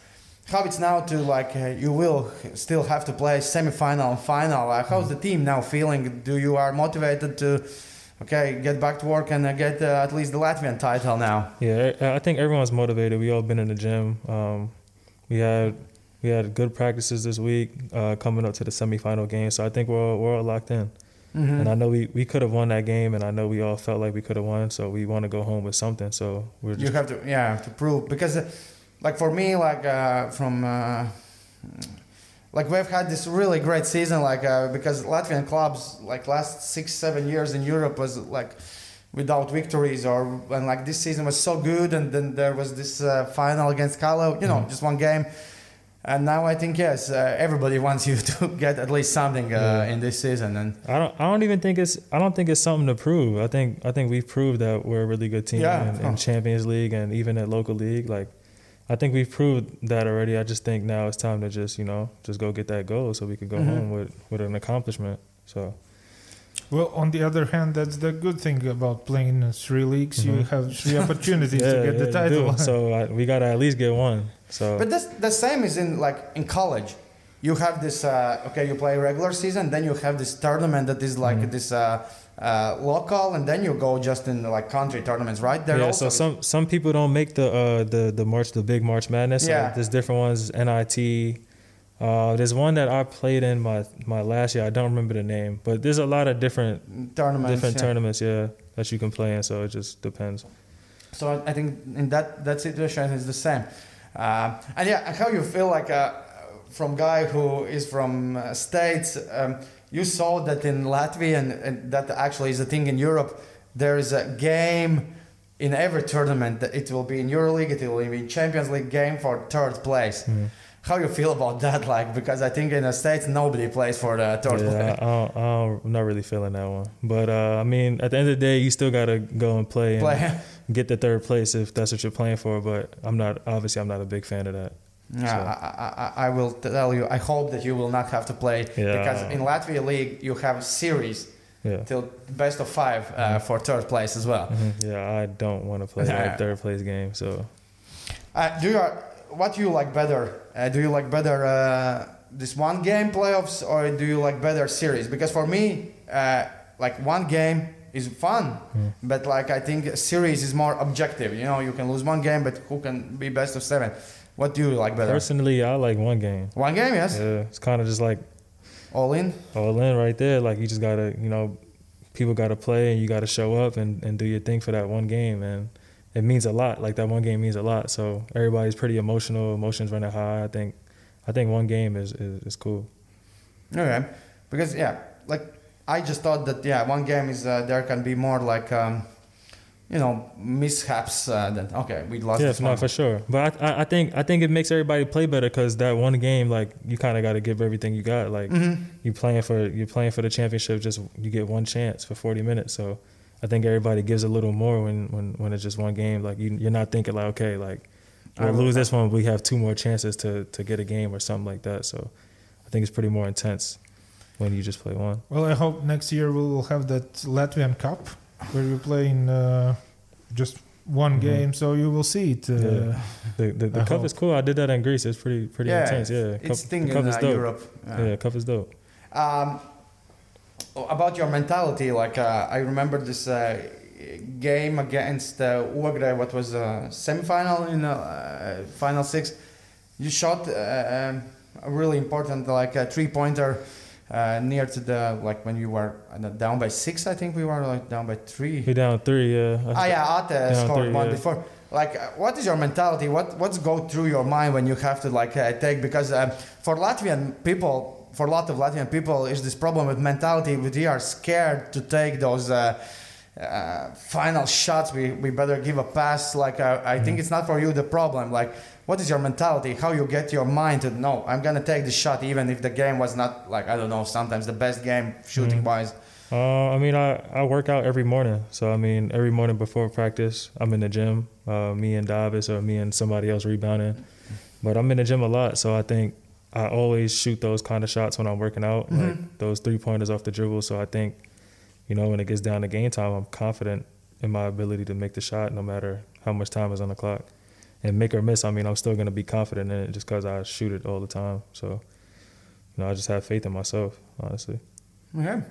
How it's now to like uh, you will still have to play semi-final and final. Uh, how's the team now feeling? Do you are motivated to okay get back to work and uh, get uh, at least the Latvian title now? Yeah, I I think everyone's motivated. We all been in the gym. Um, we had we had good practices this week uh, coming up to the semifinal game. So I think we're all, we're all locked in. Mhm. And I know we, we could have won that game, and I know we all felt like we could have won. So we want to go home with something. So we're you have to yeah to prove because uh, like for me like uh, from uh, like we've had this really great season like uh, because latvian clubs like last six seven years in europe was like without victories or and like this season was so good and then there was this uh, final against Kalev, you know Mhm. just one game and now i think yes uh, everybody wants you to get at least something uh, Yeah. in this season and I don't I don't even think it's I don't think it's something to prove. I think I think we've proved that we're a really good team Yeah. in, in Champions League and even at local league. Like I think we've proved that already. I just think now it's time to just you know just go get that goal so we could go Mhm. home with with an accomplishment. So Well, on the other hand, that's the good thing about playing in three leagues. You Mhm. have three opportunities to get the you title. do. So I, we gotta at least get one. So But that's the same is in like in college. You have this uh, okay, you play regular season, then you have this tournament that is like Mhm. this uh, uh, local, and then you go just in like country tournaments, right? There yeah, also so some some people don't make the uh, the the March the big March Madness. So Yeah. there's different ones. NIT. Uh, there's one that I played in my my last year. I don't remember the name, but there's a lot of different tournaments. different yeah. tournaments. Yeah, that you can play in. So it just depends. So I- I think in that that situation it's the same. Uh, and yeah, how you feel like uh, from guy who is from uh, states? Um, you saw that in Latvia, and, and that actually is a thing in Europe. There is a game in every tournament. that It will be in EuroLeague, it will be in Champions League game for third place. Mhm. How you feel about that? Like because I think in the states nobody plays for the third Yeah, place. I, I, don't, I don't, I'm not really feeling that one. But uh, I mean, at the end of the day, you still gotta go and play and get the third place if that's what you're playing for. But I'm not obviously I'm not a big fan of that. Yeah, So- I, I, I- will tell you. I hope that you will not have to play Yeah. because in Latvia league you have series Yeah. till best of five uh, for third place as well. Mhm. Yeah, I don't want to play that third place game. So Uh, do you what do you like better? Uh, do you like better uh, this one game playoffs or do you like better series? Because for me, uh, like one game is fun, but like I think a series is more objective. You know, you can lose one game, but who can be best of seven? What do you like better? Personally, I like one game. One game, yes. Yeah, it's kind of just like All in. all in right there. Like you just gotta, you know, people gotta play and you gotta show up and, and do your thing for that one game. And it means a lot. Like that one game means a lot. So everybody's pretty emotional. Emotions running high. I think, I think one game is is, is cool. Okay, because yeah, like I just thought that yeah, one game is uh, there can be more like um, you know mishaps uh, than okay we lost Yeah, no, for sure. But I, I, I think I think it makes everybody play better because that one game, like you kind of got to give everything you got. Like Mm-hmm. you playing for you playing for the championship, just you get one chance for forty minutes. So I think everybody gives a little more when when, when it's just one game. Like you, you're not thinking like okay, like we'll I will- lose this one, we have two more chances to to get a game or something like that. So I think it's pretty more intense when you just play one. Well, I hope next year we will have that Latvian Cup where we play in uh, just one Mhm. game, so you will see it. Uh, Yeah. The the, the cup hope. is cool. I did that in Greece. It's pretty pretty yeah, intense. Yeah, it's cup, thing the in cup is uh, dope. Europe. Yeah, cup is dope. Um, about your mentality, like uh, I remember this uh, game against uh, Ogre, what was a semifinal in uh, final six. You shot uh, um, a really important like a three pointer uh, near to the like when you were uh, down by six. I think we were like down by three. We down three. Yeah. Ah, yeah, Ate scored three, one yeah. before. Like, what is your mentality? What what's go through your mind when you have to like uh, take? Because for Latvian people, for a lot of Latvian people, is this problem with mentality? We are scared to take those. Uh, uh, final shots, we, we better give a pass. Like, uh, I think it's not for you the problem. Like, what is your mentality? How you get your mind to no, I'm gonna take the shot, even if the game was not like I don't know, sometimes the best game shooting wise. Uh, I mean, I, I work out every morning. So, I mean, every morning before practice, I'm in the gym. Uh, me and Davis or me and somebody else rebounding. But I'm in the gym a lot. So, I think I always shoot those kind of shots when I'm working out, like those three pointers off the dribble. So, I think, you know, when it gets down to game time, I'm confident in my ability to make the shot no matter how much time is on the clock. And make or miss, I mean, I'm still going to be confident in it just because I shoot it all the time. So, you know, I just have faith in myself, honestly. Okay.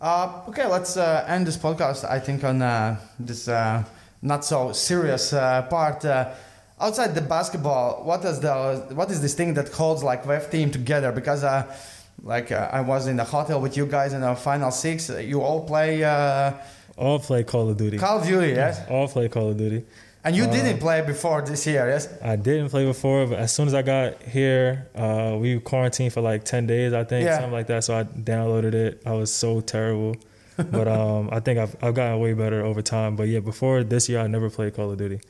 Uh, okay, let's uh, end this podcast. I think on uh, this uh, not so serious uh, part. Uh, outside the basketball, what is the what is this thing that holds like VEF team together? Because uh, like uh, I was in the hotel with you guys in the final six. You all play uh, All play Call of Duty. Call of Duty, yes? All play Call of Duty. And you Uh, didn't play before this year, yes? I didn't play before, but as soon as I got here, uh, we quarantined for like ten days, I think, Yeah. something like that. So I downloaded it. I was so terrible, but um, I think I've I've gotten way better over time. But yeah, before this year, I never played Call of Duty.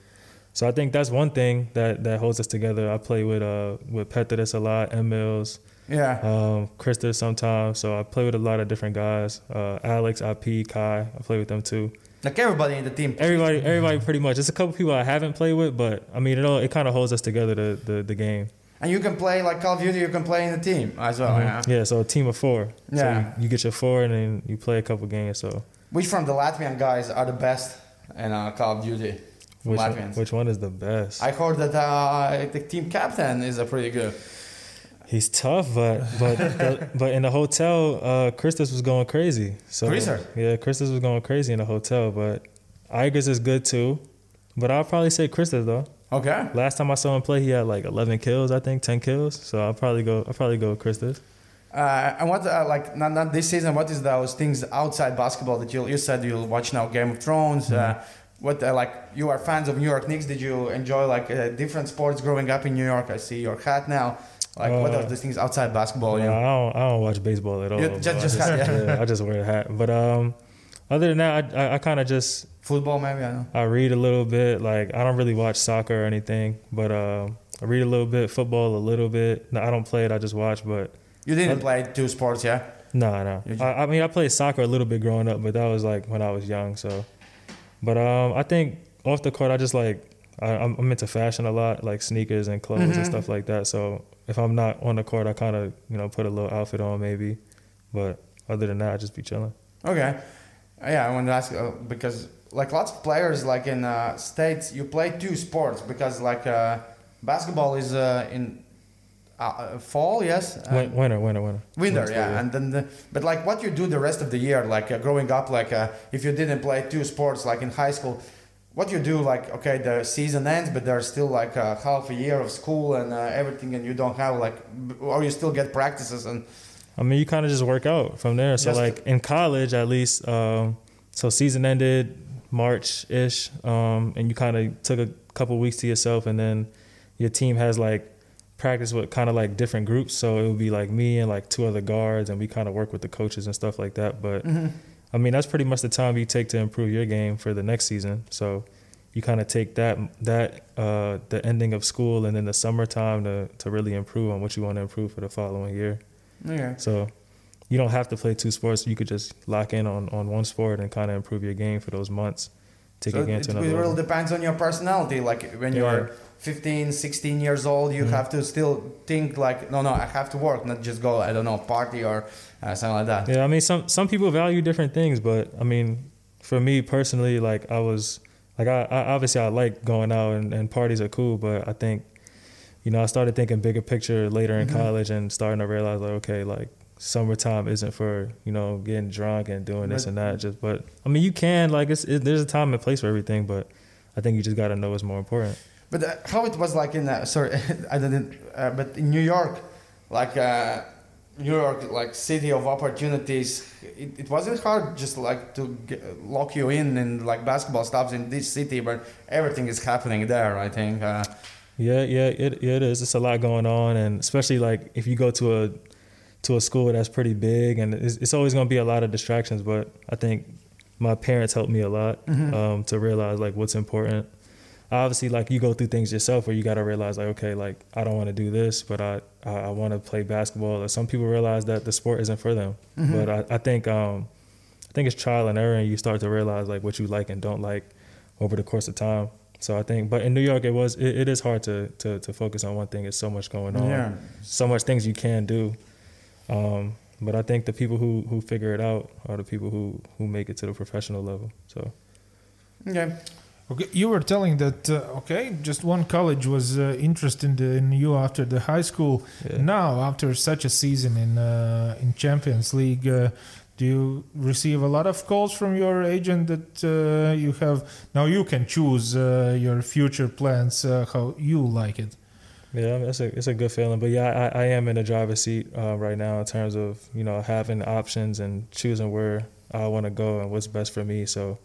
So I think that's one thing that, that holds us together. I play with uh with Petridis a lot, M Mills, Yeah. um, Krista sometimes. So I play with a lot of different guys. Uh, Alex, IP, Kai, I play with them too. like everybody in the team. Everybody, everybody, pretty much. It's a couple people I haven't played with, but I mean, it all it kind of holds us together. The, the the game. And you can play like Call of Duty, you can play in the team as well. Mhm. Yeah. Yeah. So a team of four. So Yeah. you, you get your four, and then you play a couple games. So Which from the Latvian guys are the best in uh, Call of Duty? Which one, which one is the best? I heard that uh, the team captain is a pretty good. He's tough, but but but, but in the hotel, uh, Christus was going crazy. So Christus? yeah, Christus was going crazy in the hotel. But Igers is good too. But I'll probably say Christus though. Okay. Last time I saw him play, he had like 11 kills, I think, 10 kills. So I'll probably go. I'll probably go with Christus. Uh, and what uh, like not, not this season? What is those things outside basketball that you you said you'll watch now Game of Thrones? Uh, what uh, like you are fans of New York Knicks? Did you enjoy like uh, different sports growing up in New York? I see your hat now. Like what are Uh, those things outside basketball? No, you I don't. I don't watch baseball at all. Bro. just- I just hat, yeah. I just wear a hat. But um, other than that, I I, I kind of just Football maybe I know. I read a little bit. Like I don't really watch soccer or anything, but um, I read a little bit, football a little bit. No, I don't play it. I just watch. But You didn't Uh, play two sports, yeah? no, no. Just- I, I mean, I played soccer a little bit growing up, but that was like when I was young. So, but um, I think off the court, I just like I, I'm, I'm into fashion a lot, like sneakers and clothes Mhm. and stuff like that. So if I'm not on the court, I kind of you know put a little outfit on maybe, but other than that, I just be chilling. Okay. Yeah, I want to ask uh, because like lots of players like in uh, states you play two sports because like uh, basketball is uh, in uh, fall, yes. Win- winter, winter, winter. Winter, yeah, and then the, but like what you do the rest of the year, like uh, growing up, like uh, if you didn't play two sports, like in high school, what you do, like okay, the season ends, but there's still like uh, half a year of school and uh, everything, and you don't have like, or you still get practices and I mean, you kind of just work out from there. So, like in college, at least, um, so season ended March ish, um, and you kind of took a couple weeks to yourself, and then your team has like practice with kind of like different groups. So it would be like me and like two other guards, and we kind of work with the coaches and stuff like that. But I mean, that's pretty much the time you take to improve your game for the next season. So you kind of take that that uh, the ending of school and then the summertime to to really improve on what you want to improve for the following year. yeah. So you don't have to play two sports. You could just lock in on, on one sport and kind of improve your game for those months. Take So it, to it really depends on your personality. Like when Yeah. you're 15, 16 years old, you Mhm. have to still think like, no, no, I have to work, not just go, I don't know, party or uh, something like that. Yeah, I mean, some some people value different things, but I mean, for me personally, like I was like I, I obviously I like going out and, and parties are cool, but I think you know I started thinking bigger picture later in Mhm. college and starting to realize like okay, like summertime isn't for you know getting drunk and doing this and that. Just but I mean, you can like it's it, there's a time and place for everything, but I think you just got to know what's more important. But uh, how it was like in, uh, sorry, I didn't, uh, but in New York, like uh, New York, like city of opportunities, it, it wasn't hard just like to get, lock you in and like basketball stops in this city, but everything is happening there, I think. Uh, Yeah, yeah, it it is. It's a lot going on, and especially like if you go to a to a school that's pretty big, and it's, it's always going to be a lot of distractions. But I think my parents helped me a lot Mhm. um, to realize like what's important. Obviously, like you go through things yourself where you got to realize like, okay, like I don't want to do this, but I I, I want to play basketball. Or some people realize that the sport isn't for them. Mhm. But I, I think um, I think it's trial and error, and you start to realize like what you like and don't like over the course of time. So I think, but in New York, it was it, it is hard to, to to focus on one thing. It's so much going on, yeah. so much things you can do. Um, but I think the people who who figure it out are the people who who make it to the professional level. So Okay. Okay, you were telling that uh, okay, just one college was uh, interested in you after the high school. yeah. Now, after such a season in uh, in Champions League, uh, do you receive a lot of calls from your agent that uh, you have now? You can choose uh, your future plans uh, how you like it. Yeah, I mean, it's a it's a good feeling. But yeah, I, I am in the driver's seat uh, right now in terms of you know having options and choosing where I want to go and what's best for me. So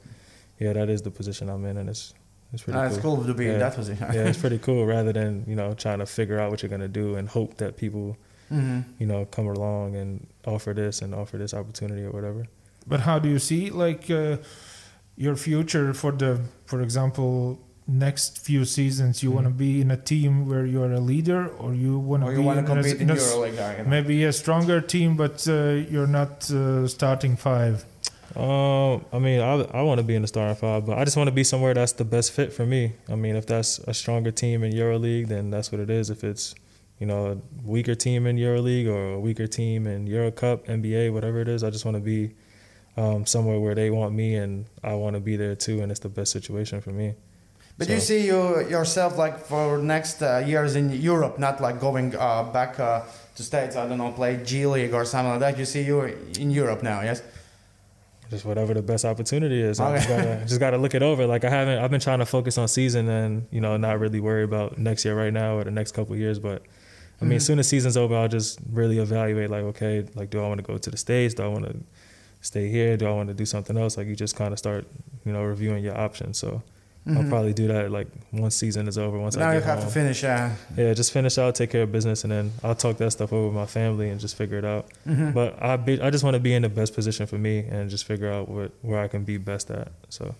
yeah, that is the position I'm in, and it's it's pretty Uh, it's cool. cool to be in Yeah. that position. yeah, it's pretty cool. Rather than you know trying to figure out what you're gonna do and hope that people hmm you know come along and offer this and offer this opportunity or whatever. But how do you see like uh, your future for the, for example, next few seasons? You Mhm. want to be in a team where you are a leader, or you want to be want to in a- compete in in a s- EuroLeague? you know? maybe a stronger team, but uh, you're not uh, starting five. Um, I mean, I I want to be in the starting five, but I just want to be somewhere that's the best fit for me. I mean, if that's a stronger team in EuroLeague, then that's what it is. If it's you know a weaker team in EuroLeague or a weaker team in Euro Cup, NBA, whatever it is, I just want to be um, somewhere where they want me and I want to be there too, and it's the best situation for me. But So- you see you yourself like for next uh, years in Europe, not like going uh, back uh, to states. I don't know, play G League or something like that. You see you in Europe now, yes? Just whatever the best opportunity is. I just gotta, just gotta look it over. Like I haven't, I've been trying to focus on season and you know not really worry about next year right now or the next couple of years. But I mean, Mhm. as soon as season's over, I'll just really evaluate. Like, okay, like do I want to go to the states? Do I want to stay here? Do I want to do something else? Like you just kind of start, you know, reviewing your options. So I'll Mhm. probably do that like once season is over. Once now I you have home. to finish. Uh, Yeah, just finish out, take care of business, and then I'll talk that stuff over with my family and just figure it out. mhm. But I be, I just want to be in the best position for me and just figure out what where I can be best at. So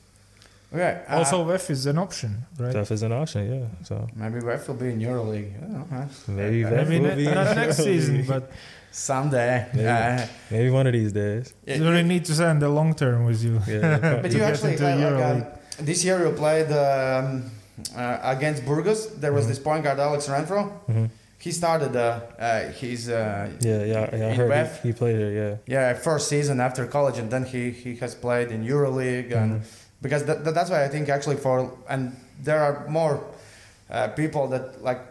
okay. uh, Also, VEF is an option, right? is an option, yeah. So maybe VEF will be in EuroLeague. I don't know, maybe Uh, that Maybe will not, be not next season, but someday. Maybe. Uh, maybe one of these days. yeah, you really need to sign the long term with you. Yeah, But you actually into like, like, EuroLeague. uh, this year we played um, uh, against Burgos. There was Mhm. this point guard Alex Renfro. hmm He started uh, uh, his uh, yeah, yeah. yeah I heard he, he played it. Yeah. yeah first season after college, and then he, he has played in EuroLeague, and Mhm. because that, that- that's why I think actually for and there are more uh, people that like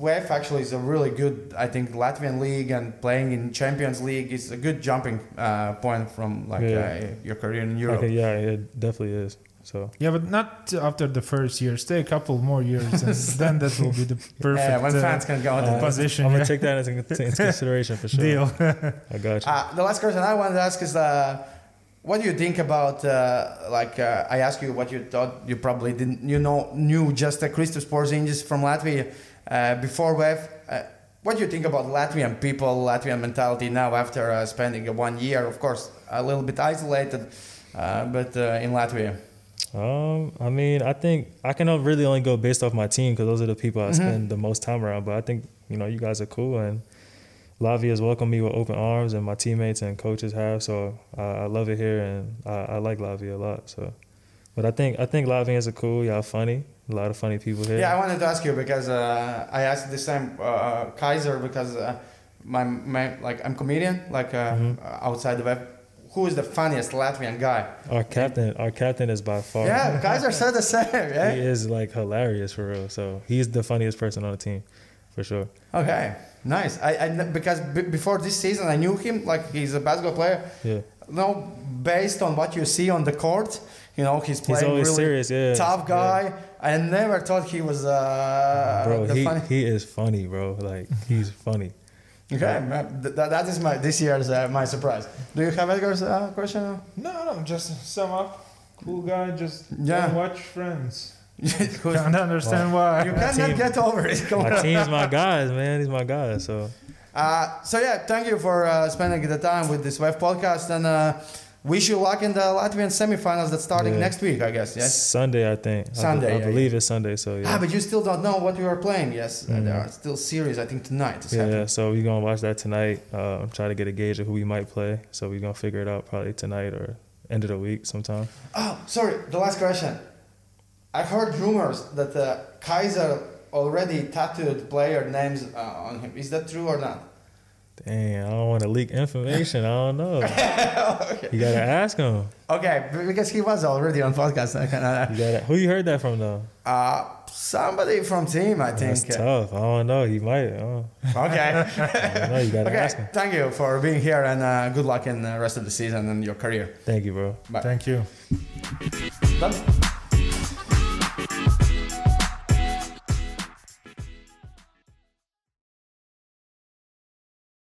VEF actually is a really good, I think, Latvian league and playing in Champions League is a good jumping uh, point from like Yeah. uh, your career in Europe. Okay, yeah, it definitely is. So Yeah, but not after the first year. Stay a couple more years, and then that will be the perfect Yeah, when uh, fans can go. uh, to position. I'm yeah. gonna take that into, into consideration for sure. deal. I got you. Uh, the last question I wanted to ask is, uh, what do you think about uh, like uh, I asked you what you thought you probably didn't you know knew just uh, Kristaps Porzingis from Latvia uh, before VEF. Uh, what do you think about Latvian people, Latvian mentality now after uh, spending uh, one year? Of course, a little bit isolated, uh, but uh, in Latvia. Um, I mean, I think I can really only go based off my team because those are the people I Mhm. spend the most time around. But I think you know you guys are cool and Lavia has welcomed me with open arms, and my teammates and coaches have. So I, I love it here, and I, I like Lavia a lot. So, but I think I think Lavians are cool. Y'all funny. A lot of funny people here. Yeah, I wanted to ask you because uh, I asked this time uh, Kaiser because uh, my, my like I'm comedian like uh, Mhm. outside the VEF. Who is the funniest Latvian guy? Our captain, our captain is by far. Yeah, Kaiser said the same. Yeah. He is like hilarious for real. So he's the funniest person on the team, for sure. Okay, nice. I, I because b- before this season I knew him like he's a basketball player. Yeah, No, based on what you see on the court, you know he's he's playing always really serious. Yeah, tough yeah. guy. I never thought he was uh, bro, he, funny. he is funny, bro. Like he's funny. Okay, th- th- that is my this year's uh, my surprise. Do you have Edgar's uh, question? No, no, just sum up. Cool guy, just Yeah. don't watch Friends. Who's- Can't understand why. you cannot team- get over it. Come on. My team's my guys, man. He's my guys. So Uh, so yeah, thank you for uh, spending the time with this VEF podcast and wish you luck in the Latvian semifinals that's starting Yeah. next week, I guess. Yes. Sunday, I think. I be- Sunday, I, yeah, believe it's Sunday. So yeah. Ah, but you still don't know what you are playing. Yes, uh, Mhm. there are still series. I think tonight. yeah, happening. yeah. So we're gonna watch that tonight. Uh, I'm trying to get a gauge of who we might play. So we're gonna figure it out probably tonight or end of the week sometime. Oh, sorry. The last question. I heard rumors that uh, Kaiser already tattooed player names uh, on him. Is that true or not? Dang, I don't want to leak information. I don't know. You gotta ask him. Okay, because he was already on podcast. I can, uh, You gotta. Who you heard that from though? uh, somebody from team, I think. That's tough. I don't know. He might. I Okay. I don't know. You gotta ask okay. him. Thank you for being here and uh, good luck in the rest of the season and your career. Thank you, bro. Bye. Thank you. Done?